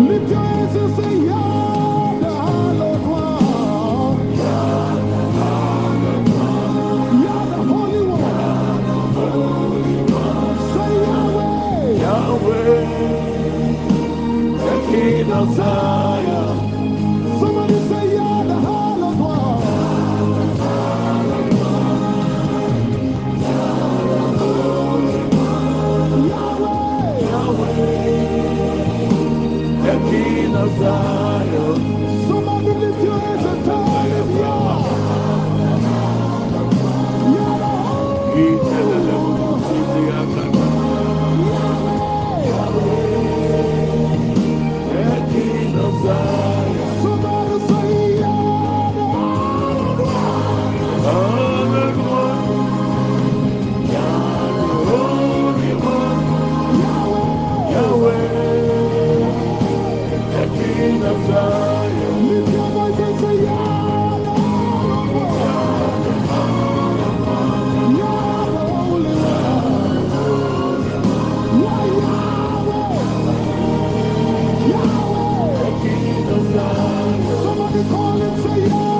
Lift your hands and say, Yeah, Somebody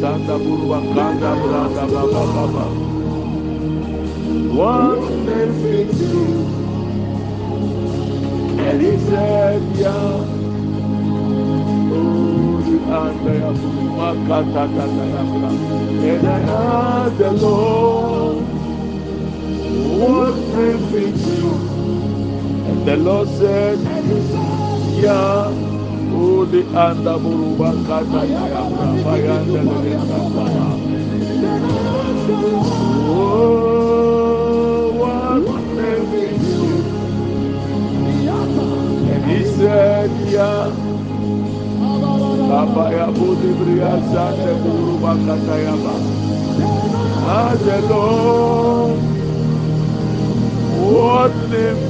Santa Burua Kanda Branda Baba Baba. One man. And he said, Yeah. Oh, you are there. And I asked the Lord, What man fits? And the Lord said, Yeah. Anda buruba kata ya. Oh, what name is you? And he said, yeah. Ya budi Lord, what name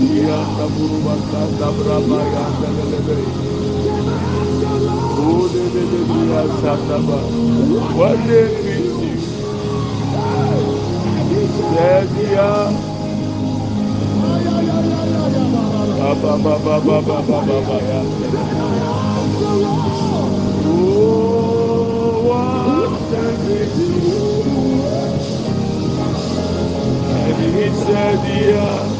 Yanda Burubaka Sabraba Yanda Lebe. Yeah.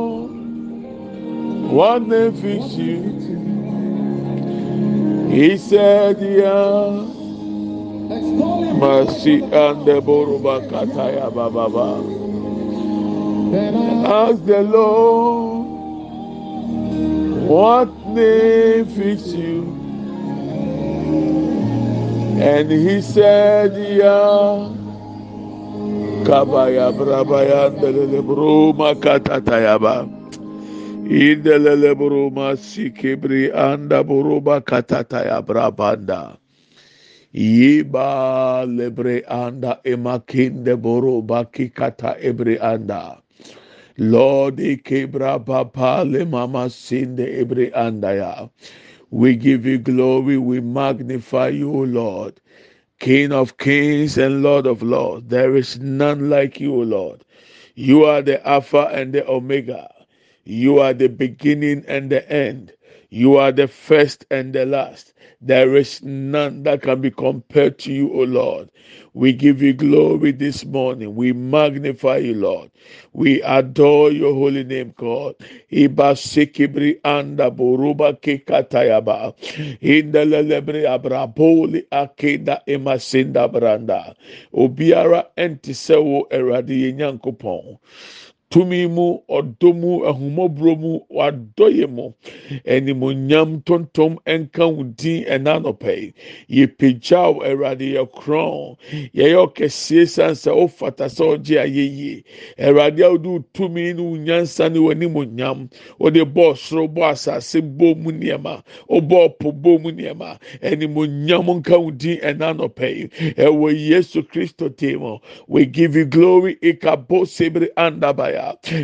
What name fix you? He said, Yeah. Mercy and the Boruba Kataya Baba. Ask the Lord, what name fix you? And he said, Yeah. Kabaya Brabaya, the Bruma Katatayaba. Indelele sikibri anda buruba katata ya brabanda. Yiba lebre anda emakinde buruba kikata ebre anda. Lord ikebra papa le mama sinde ebre anda ya. We give you glory, we magnify you, Lord. King of kings and Lord of lords, there is none like you, Lord. You are the Alpha and the Omega. You are the beginning and the end. You are the first and the last. There is none that can be compared to you, O Lord. We give you glory this morning. We magnify you, Lord. We adore your holy name, God. Iba sikibri anda boruba kikatayaba. Indelelebre abraboli akeda emasinda branda. Obiara enti sewo eradi yenyankopon. Tumi mu ɔdɔ mu ahumɔborɔ mu wadɔyɛ mu. Animonyam tontom nka wo din ɛna anɔpɛ yi. Yɛpagyaw awurade yɛ korɔn yɛyɛ ɔkɛseɛ san sɛ wofata sɛ ɔgye ayɛ yie awurade a wode wo tumi ne wo nyansa ne w'animonyam wode bɔɔ soro bɔ asase bɔ mu nneɛma wobɔɔ po bɔ mu nneɛma. Animonyam nka wo din ɛna yi. Ɛwɔ yesu kristo tee we give you glory. Ikabo sebre andabaya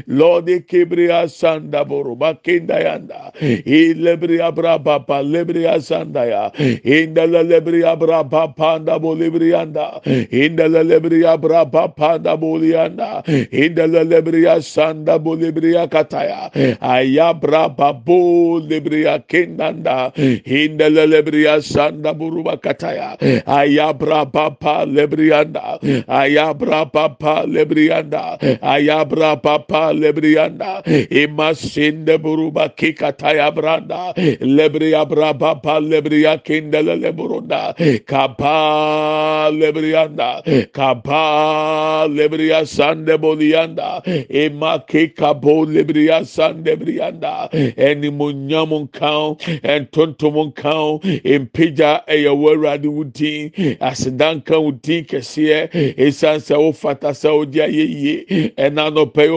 Lord Kibria Sanda Boruba Kindayanda Ilebria Braba Lebria Sandaya Indala Lebria Braba Panda Bolibrianda Indala Lebria Braba Panda Bolianda Indala Lebria Sanda Bolibria Kataya Ayabra Babu Libria Kindanda Indala Lebria Sanda Buruba Kataya Ayabra Papa Lebrianda Ayabra Papa Lebrianda Ayabra papa lebrianda imasinde buruba kikataya branda lebria braba pa lebria kindele leburunda kapa lebrianda kapa lebria sande bolianda imake kabo lebria sande brianda enimunyamun kaun entontumun kaun impija eyawurade wudin asedanka wudin kɛseɛ esan sɛ wofata sɛ wode ayɛyie ɛna nɔpɛ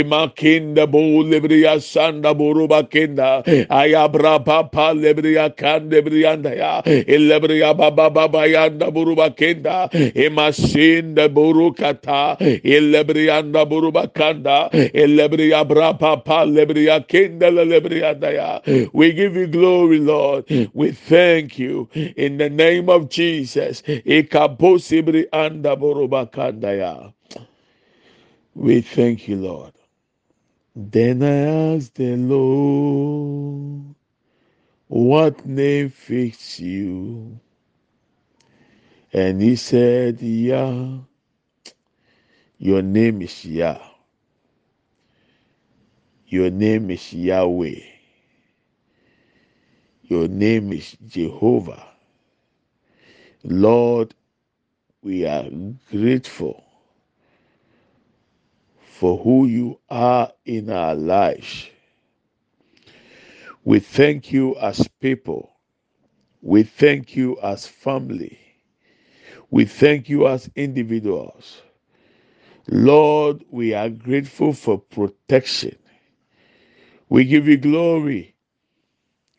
imakinda bu lebriya sanda buruba kinda ayabra papa lebriya kande briyanda ya elebriya baba baba yanda buruba kinda imasinda buru kata elebriyanda buruba kanda. Elebriya bra papa lebriya kinda lebriyanda ya we give you glory lord. We thank you. In the name of jesus. Ikabosibri anda buruba kanda ya. We thank you, Lord. Then I asked the Lord, What name fits you? And he said, Yah. Your name is Yah. Your name is Yahweh. Your name is Jehovah. Lord, we are grateful for who you are in our lives. We thank you as people. We thank you as family. We thank you as individuals. Lord, we are grateful for protection. We give you glory.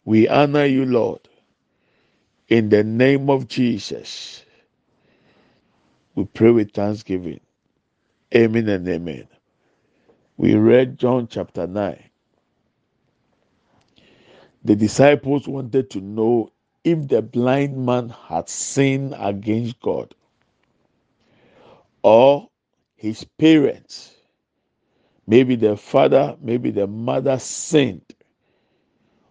We honor you, Lord. In the name of Jesus, we pray with thanksgiving. Amen and amen. We read John chapter 9. The disciples wanted to know if the blind man had sinned against God or his parents, maybe the father, maybe the mother sinned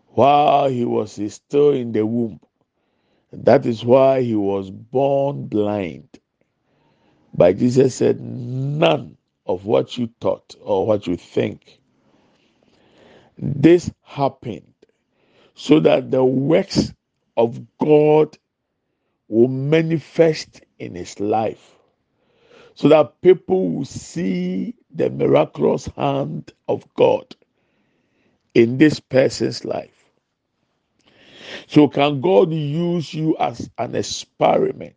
while he was still in the womb. That is why he was born blind. But Jesus said, None of what you thought or what you think. This happened so that the works of God will manifest in his life, so that people will see the miraculous hand of God in this person's life. So, can God use you as an experiment?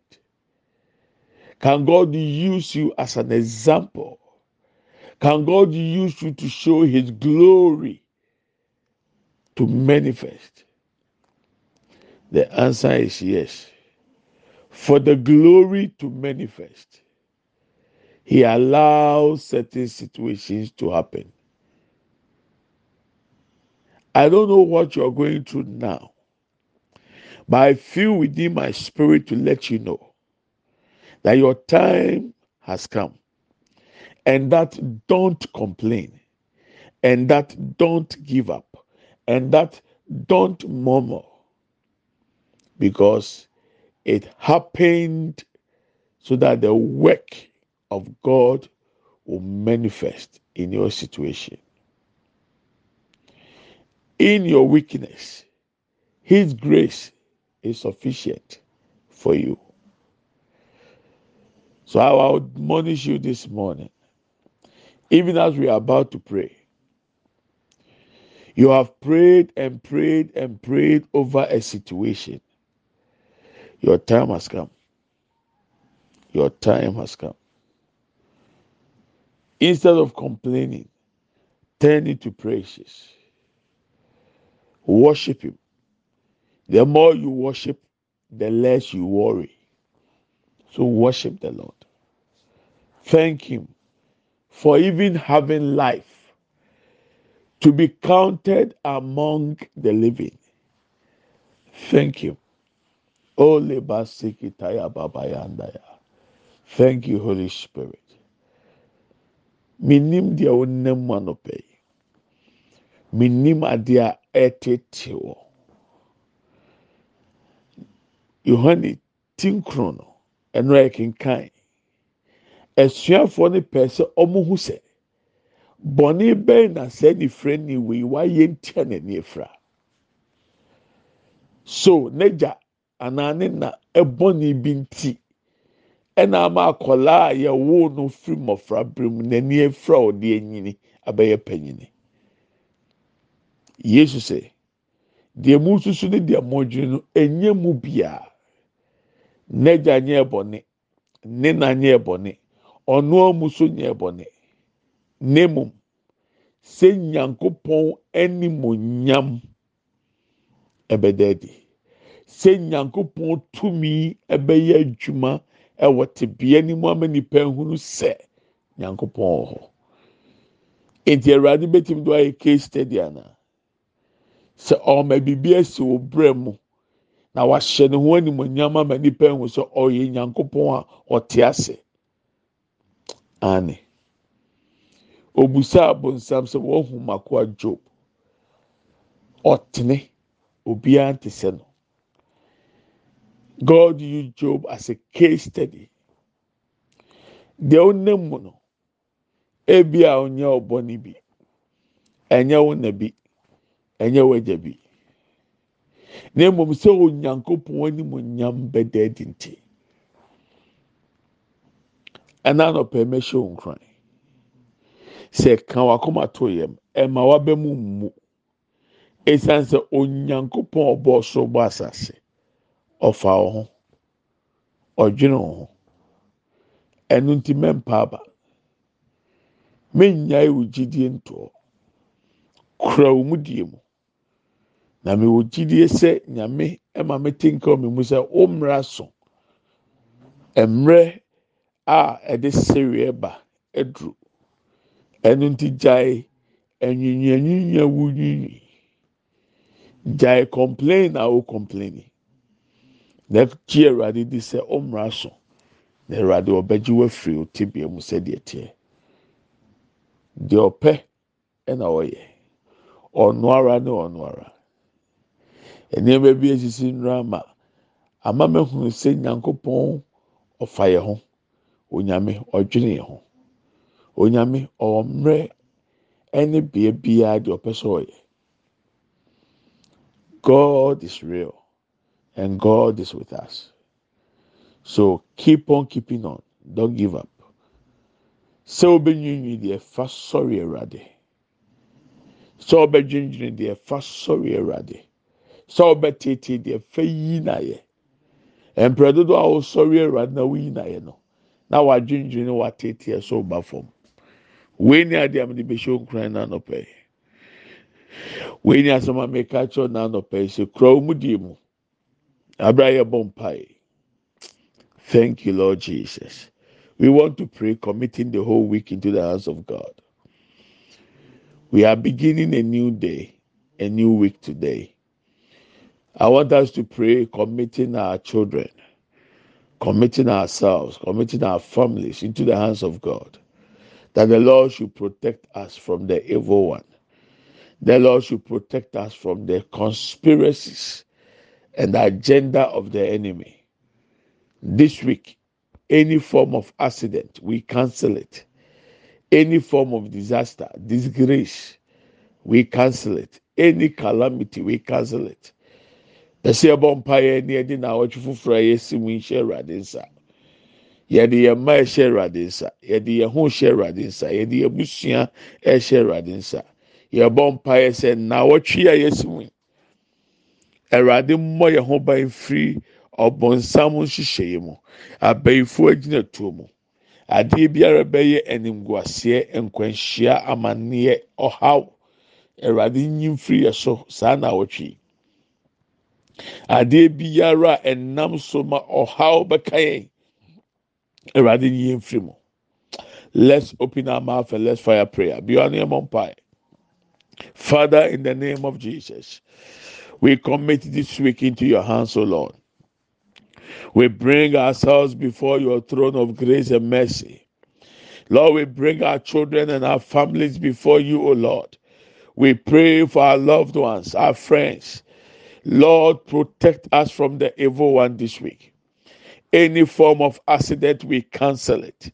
Can God use you as an example? Can God use you to show His glory to manifest? The answer is yes. For the glory to manifest, He allows certain situations to happen. I don't know what you're going through now, but I feel within my spirit to let you know that your time has come and that don't complain and that don't give up and that don't murmur because it happened so that the work of God will manifest in your situation. In your weakness, His grace is sufficient for you. So I will admonish you this morning, even as we are about to pray. You have prayed and prayed and prayed over a situation. Your time has come. Your time has come. Instead of complaining, turn it to praises. Worship Him. The more you worship, the less you worry. So worship the Lord. Thank Him for even having life to be counted among the living. Thank you. Thank you, Holy Spirit. Minim mu anɔpɛ yi. Minim adeɛ a ɛtete wɔ. Yohane tinkron no, ɛno a yɛkenkan. Asuafoɔ no pɛɛ sɛ ɔmo hu sɛ bɔnne bɛn na sɛ nifrɛ ni wei wayɛ ntia n'ani efra. So n'agya anaa ne na ɛbɔnne bi nti ɛna ama akwadaa a yɛwoo no firi mmɔfra bere mu n'ani efra a ɔde anyini abɛyɛ panyini. Yesu sɛ deɛ mu nsusu ne deɛ mo dwene no enye mu biara. N'agya nyɛ bɔnne, ne na nyɛ bɔnne, ɔno amu so nyɛ bɔnne. Ne mum sɛ nyankopɔn animonyam ɛbɛda adi. Sɛ nyankopɔn tumi ɛbɛyɛ adwuma ɛwɔ tebea ne mu ama nipa ehunu sɛ nyankopɔn wɔ hɔ. Nti Awurade bɛtumi do ayɛ case study ana. Sɛ ɔma biribi asi wɔ brɛ mu na wahyɛ ne ho animonyam ama nipa ehunu sɛ ɔyɛ nyankopɔn a ɔte ase. Ane. Obusa abonsam sɛ wɔhu makoa Job. Ɔtene. Obiara nte sɛ no. God used Job as a case study. Deɛ ɔnam mu no, ebi ɔnyɛ ɔbɔne bi, ɛnyɛ wo bi, ɛnyɛ w'agya bi. Na mmom sɛ onyankopɔn animonyam bɛda adi nti. Ɛna anɔpɛ mɛhyɛ wo nkuran. Sɛ ka wakoma to yam, ɛma waba mu mmu. Esiane sɛ onyankopɔn a ɔbɔɔ soro bɔ asase, ɔfa wo ho, ɔdwene wo ho. Ɛno nti mɛmpa aba. Mennyae wo gyidie ntoɔ. Kura wo mu die mu. Na mewɔ gyidie sɛ nyame ɛma mete nka wɔ me mu sɛ mmara so. Mmerɛ a ɛde sereɛ ba aduru. Ɛno nti gyae anwiinwii a wunwiinwii. Gyae complain a wo complain. Na gye Awurade di sɛ wo mmara so. Na Awurade ɔbɛgye wo afiri wo tebea mu sɛdeɛ teɛ. Deɛ ɔpɛ ɛna ɔyɛ. Ɔno ara ne ɔno ara. Nneɛma bi esisi nnura ama ama mehunu sɛ nyankopɔn ɔfa yɛn ho. Onyame ɔdwene yɛn ho. Onyame ɔwɔ mmerɛ ɛne bea deɛ ɔpɛ sɛ ɔyɛ. God is real and God is with us. So keep on keeping on. Don't give up. Sɛ wobɛnwiinwii deɛ fa sɔre Awurade. Sɛ wobɛdwendwene deɛ fa sɔre Awurade. sɛ ɔbɛtete deɛ fɛ yi na yɛ mpere dodo a wɔsɔre awurade na woyi na yɛ no na wadwindwin watete ɛso ba fam wei ni adeɛ a mede bɛhyɛ okuran na anɔpɛ wei ni asɛm a meka kyerɛ na anɔpɛ sɛ kura wɔn mu die mu abira yɛ bɔ mpae thank you lord jesus. We want to pray committing the whole week into the hands of god. We are beginning a new day a new week today. I want us to pray committing our children committing ourselves committing our families into the hands of god that the lord should protect us from the evil one the lord should protect us from the conspiracies and the agenda of the enemy. This week, any form of accident, we cancel it. Any form of disaster, disgrace, we cancel it. Any calamity, we cancel it. Bɛsɛ ɛbɔ mpaeɛ ne ɛde na awɔtwe foforɔ a yɛsi mu nhyɛ Awurade nsa. Yɛde yɛn mma ɛhyɛ Awurade nsa. Yɛde yɛn ho hyɛ Awurade nsa. Yɛde yɛn busua ɛhyɛ Awurade nsa. Yɛbɔ mpaeɛ sɛ na awɔtwe a yɛsi mu yi. awurade mmɔ yɛn ho ban firi ɔbɔnsam nhyehyɛeɛ mu abɛɛfo agyina tuo mu adeɛ biara bɛyɛ animguaseɛ nkwanhyia amanneɛ ɔhaw awurade nyi mfiri yɛ so saa na awɔtwe adeɛ biara ɛnam so ma ɔhaw bɛka yɛn mfiri mu let's open our mouth and let's fire prayer your mpae father in the name of jesus. We commit this week into your hands, O Lord. We bring ourselves before your throne of grace and mercy. Lord, we bring our children and our families before you, O Lord. We pray for our loved ones, our friends. Lord, protect us from the evil one this week. Any form of accident, we cancel it.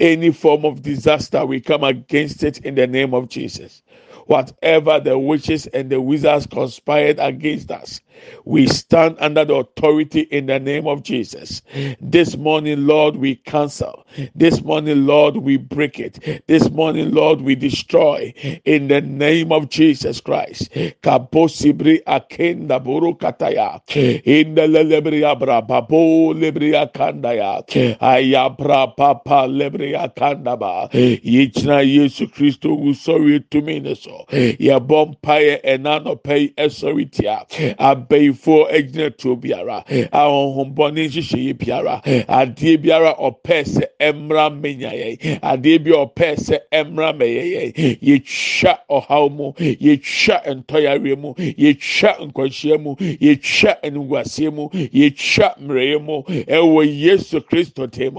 Any form of disaster, we come against it in the name of Jesus whatever the witches and the wizards conspired against us. We stand under the authority in the name of Jesus. This morning, Lord, we cancel. This morning, Lord, we break it. This morning, Lord, we destroy in the name of Jesus Christ. Kaposibri akenda buru kataya. In the lebria brababo lebria kandaya. Ayabra papa lebria kandaba. Yichna Yesu Christo will sorry to me so. Yabom paye enano pay esori tia. abɛyifoɔ egyina tuo biara. Ahohombɔne nhyehyɛ yi biara. Adeɛ biara ɔpɛ sɛ ɛmra mmenya yɛn. Adeɛ bi ɔpɛ sɛ ɛmra mmɛyɛ yɛn. Yɛtwa ɔhaw mu yɛtwa ntɔyareɛ mu yɛtwa nkwanhyia mu yɛtwa animguaseɛ mu yɛtwa mmerɛyɛ mu. Ɛwɔ yesu kristo tem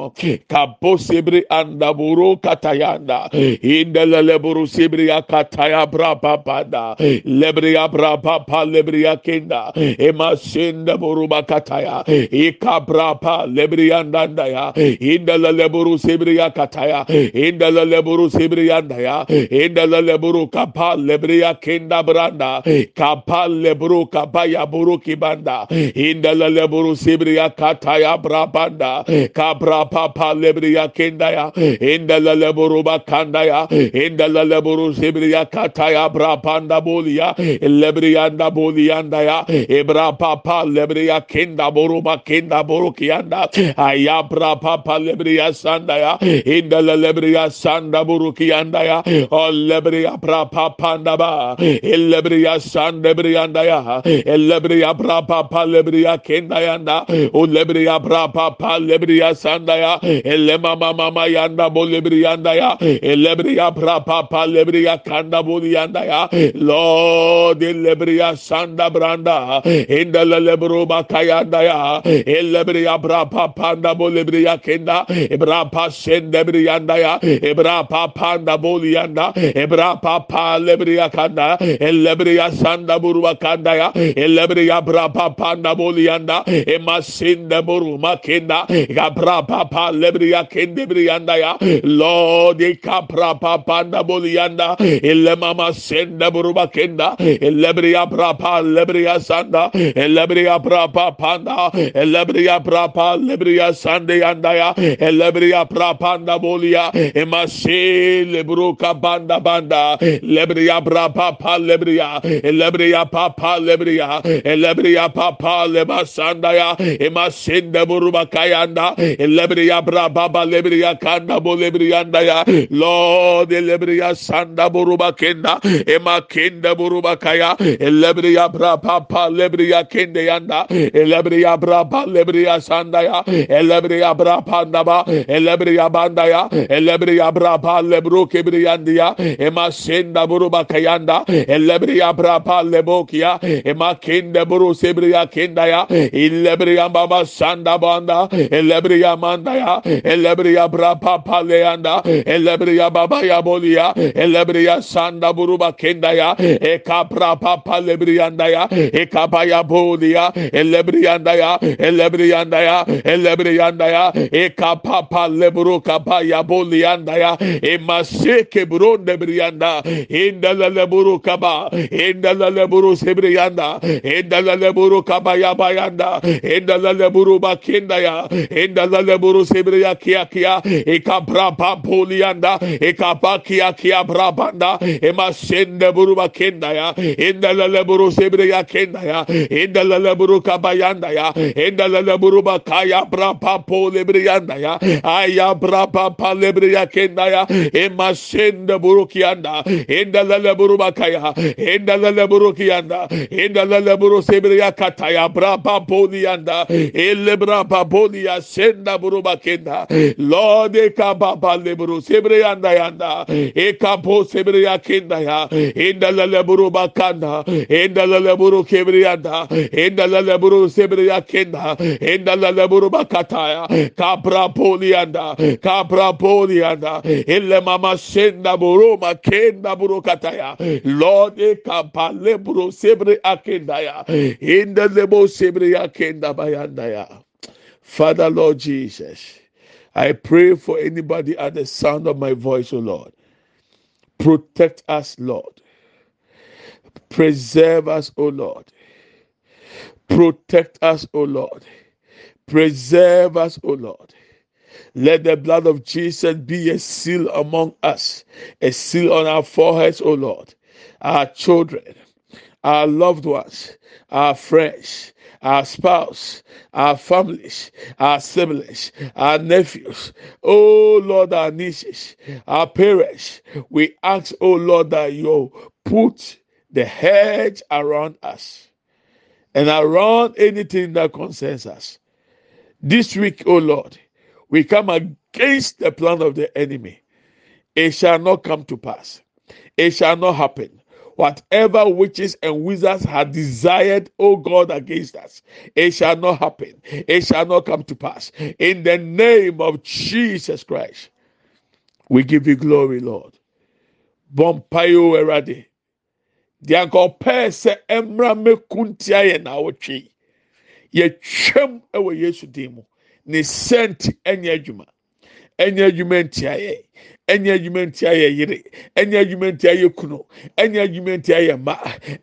kabo sebiri andaburo katayanda. Indaleleburu sebiri akataya brababanda lebri abrababa lebri akenda emasenda boruba kataya ikabrapa lebriandanda ya indala leburu sebriya kataya indala leburu sebriyanda ya indala leburu kapa lebriya kenda branda kapa leburu kapa ya buru kibanda indala leburu sebriya kataya brabanda kabra papa lebriya kenda ya indala leburu bakanda ya indala leburu sebriya kataya brabanda bolia lebriyanda bolianda ya ebra papa lebreya kenda boruba kenda borukianda ayabra papa lebreya sanda ya inda lebreya sanda borukianda ya o lebreya bra papa ndaba lebreya sanda lebreya ya lebreya bra papa lebreya kenda yanda o lebreya bra papa lebreya sanda ya elema mama mama yanda bo lebreya ya lebreya bra papa lebreya kanda bo yanda ya. Lord lebreya sanda branda. Inda lebro bakayanda ya. Elebri abra panda bolebri yakenda ebra pa sendebri yanda ya. Ebra panda bolianda ebra papa lebri yakanda elebri sanda buru bakanda ya. Elebri abra panda bolianda emasinda buru makenda gabra papa lebri yakende bri yanda ya. Lord ikapra panda bolianda elema mama senda buruba kenda elebria brapa lebria sanda elebria brapa panda elebria brapa lebria sande andaya elebria brapa anda bolia emase lebruka banda. Banda lebria brapa pa lebria elebria papa lebria elebria papa leba sandaya emasenda buruba kayanda elebria brapa lebria kanda bo lebria andaya lord elebria sanda buruba kenda ema kenda buruba kaya elebriya bra papa lebriya kende yanda elebriya bra pa lebriya sanda ya elebriya bra panda ba elebriya banda ya elebriya bra pa lebru kebriyandiya ema senda buruba kayanda elebriya bra pa lebokia ema kende buru sebriya kenda ya elebriya baba sanda banda elebriya manda ya elebriya bra papa leanda elebriya baba ya bolia elebriya sanda buruba kenda ya e kapra papa lebrianda ya e kapaya bolia elebrianda ya elebrianda ya elebrianda ya e kapapa lebru kapaya bolianda ya e maseke bronde brianda inda leburu kaba inda leburu sebrianda inda leburu kaba ya bayanda inda leburu bakenda ya inda leburu sebriya kia kia e kapra papolianda e kapakia kia brabanda e masende buruba kenda ya inda lele buru sebre ya kenda ya inda lele buru kabayanda ya inda lele buru bakaya brapa po lebre yanda ya aya brapa pa lebre ya kenda ya e masende buru kianda inda lele buru bakaya. İnda lele buru kianda inda lele buru sebre ya kataya brapa po lianda ele brapa po ya senda buru bakenda lord e kababa sebre yanda yanda e kapo sebre ya kenda ya inda lele buru bakanda inda lele buru kebrianda inda lele buru kenda inda lele buru bakataya kapra polianda kapra polianda ille mama senda buru makenda buru kataya lord e kapale buru sebri akenda ya inda lebo sebriya kenda bayanda ya father lord jesus I pray for anybody at the sound of my voice, O Lord. Protect us, Lord. Preserve us, O Lord. Protect us, O Lord. Preserve us, O Lord. Let the blood of Jesus be a seal among us, a seal on our foreheads, O Lord. Our children, our loved ones, our friends, our spouse, our families, our siblings, our nephews, oh Lord, our nieces, our parents. We ask, oh Lord, that you put the hedge around us and around anything that concerns us. This week, oh Lord, we come against the plan of the enemy. It shall not come to pass. It shall not happen. Whatever witches and wizards had desired, oh God, against us, it shall not happen. It shall not come to pass. In the name of Jesus Christ, we give you glory, Lord. Bompayo erade. deɛ anka ɔpɛɛ sɛ mmra mɛkuntia yɛ na awɔtwe yɛtwam wɔ yesu din mu ne sɛnti ɛnyɛ adwuma ɛnyɛ ntia yɛ ɛnyɛ adwuma ntia yɛ yere ɛnyɛ adwuma ntia yɛ kunu ɛnyɛ adwuma ntia yɛ mma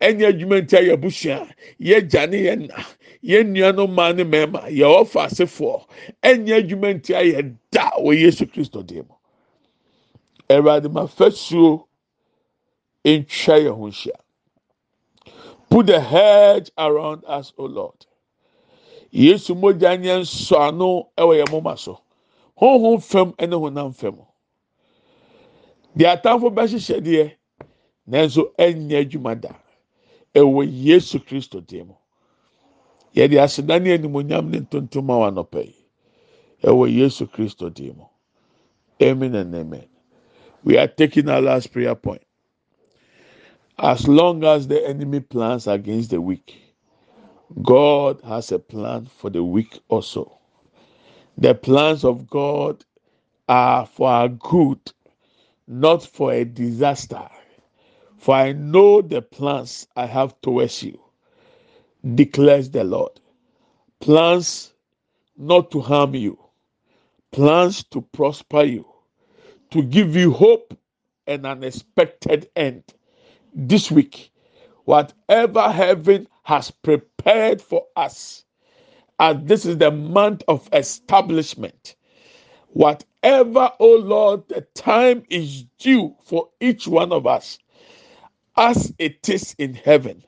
ɛnyɛ adwuma ntia yɛ busua yɛ gya ne yɛ na yɛ nua no mmaa ne mmarima yɛ ɔfa asefoɔ ɛnyɛ adwuma ntia yɛ da wɔ yesu kristo din mu ɛwurade ma fasuo ntwa yɛn ho nhyia. Put the hedge around us, O Lord. Yesu mogya nyɛ nsɔ ano wɔ yɛn moma so. Honhom fam ne honam fam. Deɛ atamfo bɛhyehyɛ deɛ, nanso ɛnyɛ adwuma da. Ɛwɔ Yesu Kristo dim mu. Yɛde aseda ne animonyam ne ntontom a wanɔpɛ yi. Ɛwɔ Yesu Kristo dim mu. Amen and amen. We are taking our last prayer point. As long as the enemy plans against the weak, God has a plan for the weak also. The plans of God are for our good, not for a disaster. For I know the plans I have towards you, declares the Lord. Plans not to harm you, plans to prosper you, to give you hope and an expected end. this week. Whatever heaven has prepared for us, and this is the month of establishment. Whatever, oh Lord, the time is due for each one of us, as it is in heaven.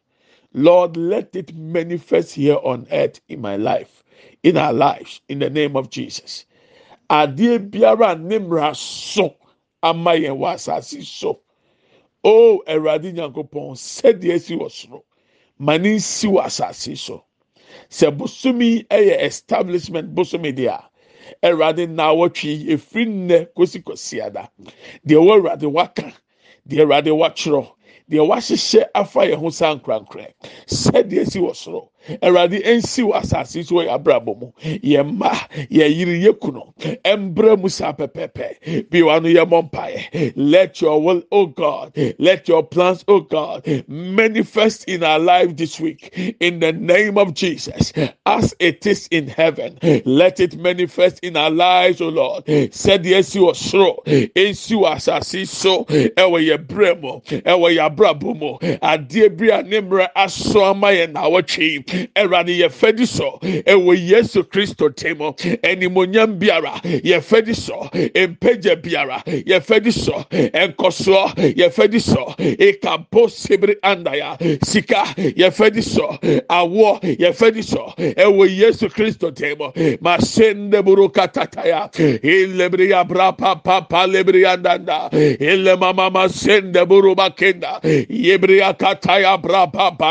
Lord, let it manifest here on earth in my life, in our lives, in the name of Jesus. Adeɛ biara nimra so ama yɛn wɔ so. O Awurade Nyankopɔn, sɛdeɛ esi wɔ soro, ma ne nsi wɔ asase so. Sɛ bosomi yɛ establishment bosomi deɛ a, Awurade na awɔtwe efiri nnɛ kosi kosiada. Deɛ ɛwɔ Awurade waka, deɛ Awurade wakyerɛ, deɛ wahyehyɛ afa yɛn ho saa sɛdeɛ esi wɔ soro awurade nsi wɔ asase so wɔ abrabɔ mu. Yɛ mma yɛ yiri yɛ kunu. Ɛmbrɛ mu saa pɛpɛpɛ. Bi wa no yɛ mɔ mpaeɛ. Let your will o god let your plans o god manifest in our life this week. In the name of jesus. As it is in heaven let it manifest in our lives o lord. Sɛdeɛ esi wɔ soro nsi wɔ asase so ɛwɔ yɛ brɛ mu ɛwɔ yɛ abrabɔ mu. Adeɛ bi a ne mmerɛ aso ama yɛn na awɔtwe yi ɛwurade yɛfɛ di so ɛwɔ yesu kristo temo ɛnimonyam biara yɛfɛ di so mpagya biara yɛfɛ di so nkɔsoɔ yɛfɛ di so ekapo sebiri andaya sika yɛfɛ di so awoɔ yɛfɛ di so ɛwɔ yesu kristo temo masende buru katataya ilebiri abra papa pa lebiri andanda ile mama masende buru bakenda yebiri akataya bra papa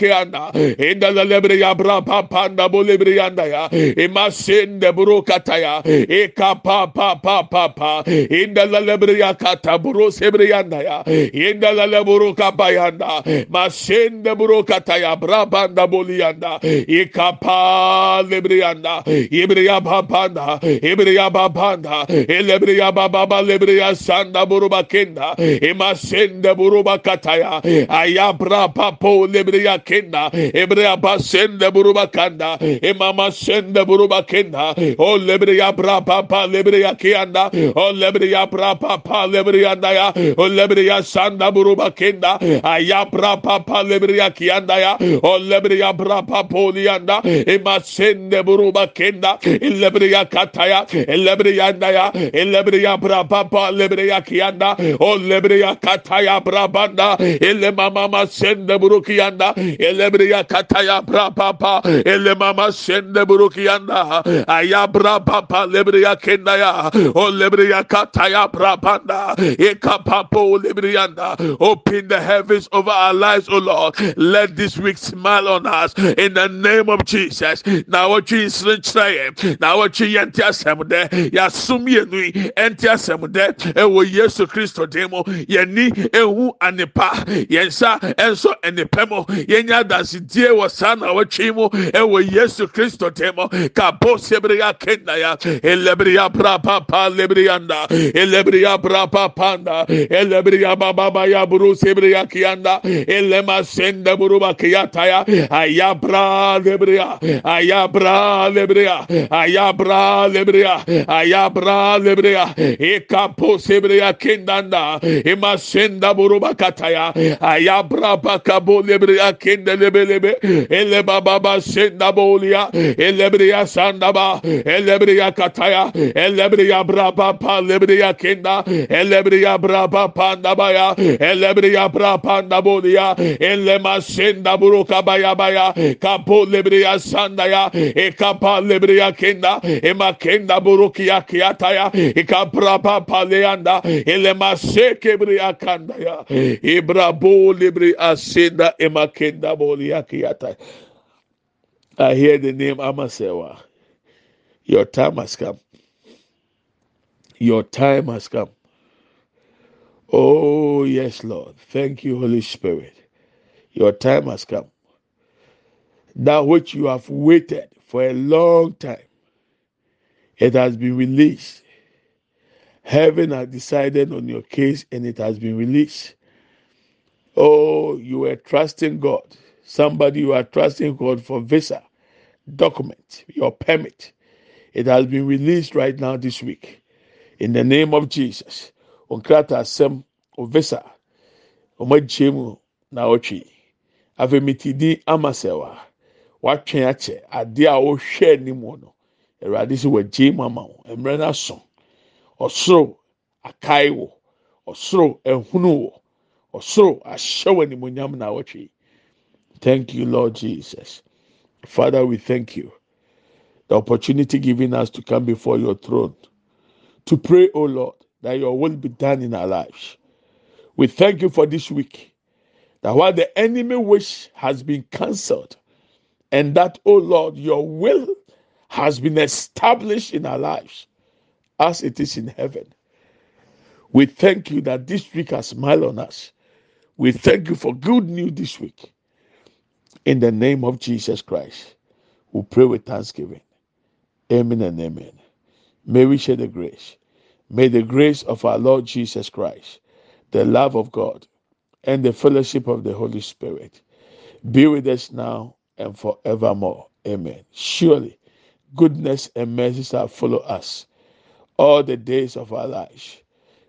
indala lebiri akeanda indala lebiri abra papa nda bolebiri anda ya. Imasende buru kataya ekapa papa papa indala lebiri akata buru sebiri anda ya indala leburu kapayanda masende buru kataya bra panda bolianda ikapa lebiri anda ibriya babanda ibriya babanda elebriya bababa lebriya sanda buruba kenda. Imasende buruba kataya ayabra papo lebriya kenda ibriya basende buruba kanda imama sende buruba kenda o lebriya bra papa lebriya kianda o lebriya bra papa lebriya ya o lebriya sanda buruba kenda ayabra papa lebriya kianda ya o lebriya bra papo lianda imasende buruba kenda ilebriya kataya ilebriya ndaya ilebriya brababa lebriya kiyanda o lebriya kataya brabanda ile mama masende burukiyanda ilebriya kataya brababa ile mama sende burukiyanda aya brababa lebriya kendaya o lebriya kataya brabanda ikapapo lebriyanda open the heavens over our lives o Lord let this week smile on us in the name of Jesus na wɔtwe nsiri nkyerɛ yɛn na wɔtwe yɛn nte asɛm dɛ yɛasom yɛn nui nte asɛm dɛ ɛwɔ yesu kristo mu yɛni ehu anepa yɛn nsa nso nipa mu bɛnya adasedie wɔ saa nawɔtwe mu ɛwɔ yesu kristo tem. Kaposebereya kendaya elebereya brapapa lebereyanda elebereya brapapanda elebereya bababaya buru sebereya kiyanda elema sende buruba kiyataya ayabra lebereya ayabra lebereya ayabra lebereya ayabra lebereya ekaposebereya kendanda ema senda buruba kataya ayabra bakabo lebereya kendanda. Kende lebelebe ele baba ba senda bolia. Elebriya sandaba elebriya kataya. Elebriya braba pa. Lebriya kenda. Elebriya braba panda baya elebriya braba panda bolia. Elema senda buruka baya baya kapo lebriya sandaya ekapa lebriya kenda. Ema kenda burukia kiataya ikabrapa paleanda elema seke briya kanda ya. Ibrabo libri asenda ema kenda bolia kiataya I hear the name Amasewa. Your time has come. Your time has come. Oh, yes, Lord. Thank you, Holy Spirit. Your time has come. That which you have waited for a long time, it has been released. Heaven has decided on your case and it has been released. Oh, you were trusting God. Somebody you are trusting God for visa, document, your permit. It has been released right now this week. In the name of Jesus. Onkrata asem o visa. wɔn agyia mu na ɔtwe afei mi ti di ama sɛwa watwe akyɛ adeɛ a ɔhwɛ anim no awurade sɛ wagyia mu ama wo mmerɛ no aso ɔsoro akae wo ɔsoro ehunu wo ɔsoro ahyɛ wɔ animonyam na ɔtwe thank you lord jesus. Father we thank you. The opportunity given us to come before your throne to pray o lord that your will be done in our lives. We thank you for this week that while the enemy wish has been cancelled and that o lord your will has been established in our lives as it is in heaven. We thank you that this week has smiled on us. We thank you for good news this week in the name of jesus christ we pray with thanksgiving. Amen and amen. May we share the grace. May the grace of our lord jesus christ the love of god and the fellowship of the holy spirit be with us now and forevermore. Amen. Surely goodness and mercy shall follow us all the days of our lives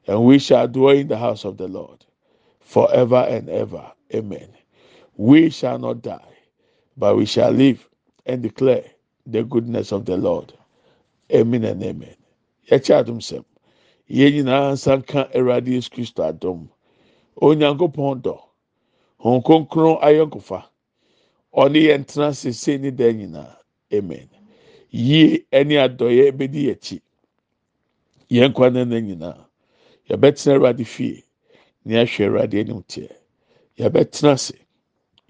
and we shall dwell in the house of the lord forever and ever. Amen we shall not die but we shall live and declare the goodness of the lord. Amen and amen. Yɛkyɛ adom sɛm. Yɛn nyinaa nsa nka awurade yesu kristo adom. Onyankopɔn dɔ. Hɔn kronkron ayɔnkofa ɔne yɛn tena sese ne dan nyinaa. Amen. Yie ɛne adɔyɛ bɛdi yɛn akyi. Yɛn kwan nana nyinaa. Yɛbɛtena awurade fie. Ne ahwɛ awurade anim teɛ. Yɛbɛtena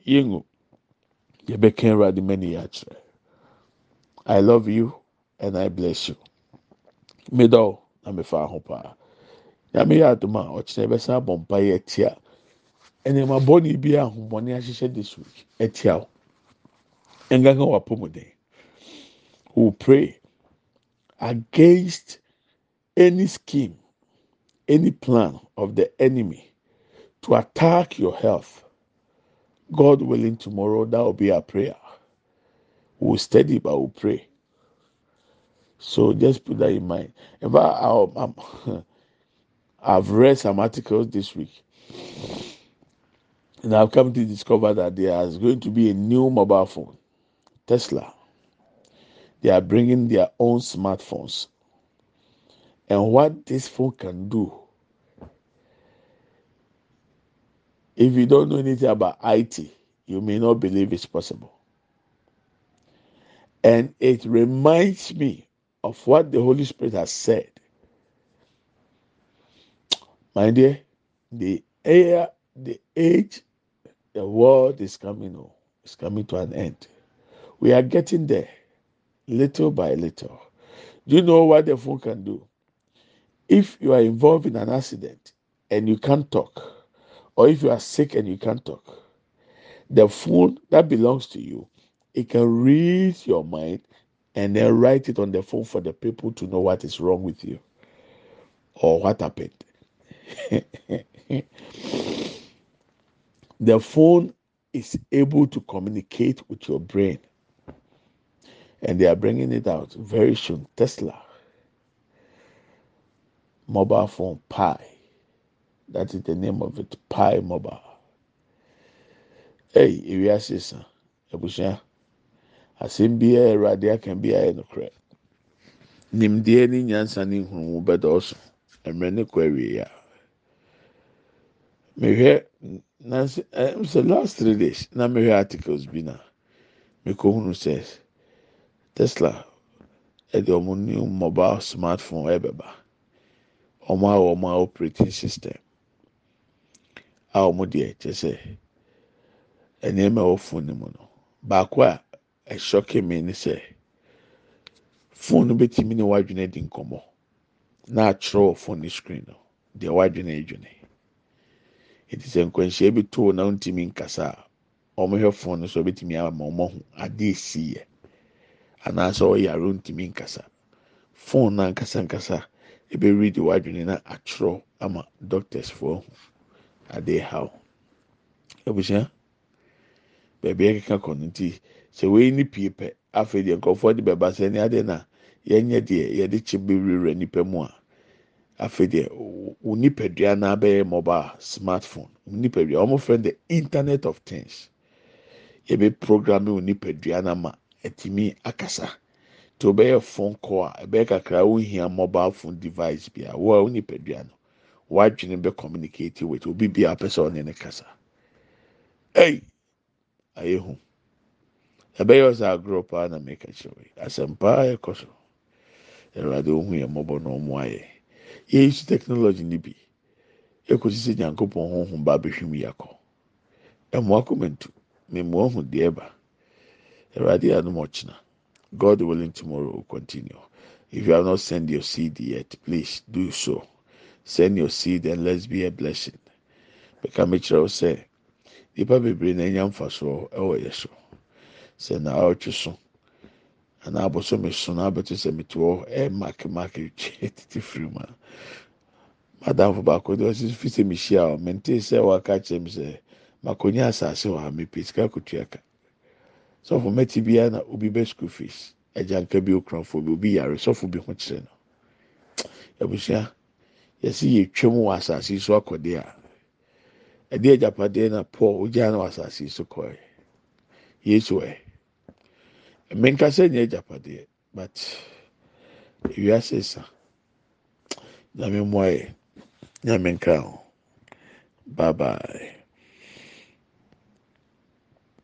yɛngu yɛbɛka awurade mani yɛ i love you and i bless you. Medɔw na mefa ho paa nyame yɛ adom a ɔkyerɛ bɛsan abɔ mpa yɛ bi a this week. Atia wo nkaka wɔ apɔmuden we pray against any scheme any plan of the enemy to attack your health god willing tomorrow that will be our prayer we will study but we will pray so just put that in mind if I, I, I've read some articles this week, and I've come to discover that there is going to be a new mobile phone, Tesla. They are bringing their own smartphones, and what this phone can do. If you don't know anything about IT, you may not believe it's possible. And it reminds me of what the Holy Spirit has said my dear, the air, the age, the world is coming. Oh, is coming to an end. We are getting there, little by little. Do you know what the phone can do? If you are involved in an accident and you can't talk, or if you are sick and you can't talk, the phone that belongs to you, it can read your mind and then write it on the phone for the people to know what is wrong with you or what happened. the phone is able to communicate with your brain. And they are bringing it out very soon. Tesla. Mobile phone pi that is the name of it pi mobile. Hey ewiase sa abusua asɛm biara awurade aka biara yɛ nokorɛ. Nimdeɛ ne nyansa ne nhurumu bɛdɔɔso. Mmerɛ ne kɔ awie a. Mehwɛ nansi ɛm sɛ last three days na mehwɛ articles bi na mekɔhunu sɛ tesla ɛde ɔmo new mobile smartphone ɛbɛba. Ɔmo a ɔmo a operating system a ɔmo deɛ kyɛ sɛ nneɛma ɛwɔ phone no mu no baako a ɛhyɔke mi ne sɛ phone no bɛtumi ne wadwene di nkɔmɔ na atwerɛ wɔ phone no screen no deɛ wadwene adwene. Eti sɛ nkwanhyia bi too na ntumi nkasa a wɔn hwɛ phone no so obetumi ama wɔn ho ade esi yɛ anaasɛ ɔyɛ aro ntumi nkasa. Phone na nkasa nkasa ebe read wadwene na atwerɛ ama doctors foɔ ho ade haw. Ebusua? Beebi ɛkeka kɔ no ti sɛ wei ni pie pɛ afei deɛ nkɔfoɔ de bɛba sɛ ɛni ade na yɛnyɛ deɛ yɛde kyɛ bewurawura nipa mu a? Afei deɛ wo nipadua naa bɛyɛ mobile smartphone wo nipadua wɔn fɛn the internet of things. Yɛbɛ program wo nipadua na ma ɛtumi akasa. Tí o bɛyɛ phone call a ɛbɛyɛ kakra o hia mobile phone device bi a wo a wo nipadua no. Wadwene bɛ communicate with obi bi a pɛ sɛ ɔne ne kasa ɛy ayɛ hu ɛbɛyɛ ɔsɛ agorɔ paa na mɛka kyerɛ asɛm paa ɛkɔ so ɛwurade ohun yɛ mmɔbɔ na ɔmo ayɛ yɛyi technology ni bi. Ekosi sɛ nyankopɔn honhom ba abɛhwim yakɔ ɛmoa kɔmɛntu mɛmoa ho deɛ ɛba ɛwurade anum ɔkyena god willing tomorrow will continue. If you have not sent your seed yet please do so. Send your seed and let's be a blessing. Bɛka mekyerɛw sɛ nipa bebree na enya mfasoɔ ɛwɔ yɛ so sɛ na ɔtwe so anaa abosome so na abɛto sɛ mete hɔ ɛɛmake make twe tete firi mu a madamfo baako de ɔsi fi sɛ mehyia a mente sɛ waka kyerɛ mi sɛ makonya asase wɔ ha mepɛ sika kotua ka. Sɔfo mɛti bia na obi bɛ school fees. Ɛgya nka bi okuranfo bi obi yare sɔfo bi ho kyerɛ no. Abusua yɛsi yɛ twam wɔ asase so akɔde a ɛde agyapadeɛ na paul ogya na wɔ asase so kɔɛ yesu ɛ mmenkasa nyɛ agyapadeɛ but ewiase sa. Nyame mmoa yɛ. Nyame nkra bye bye.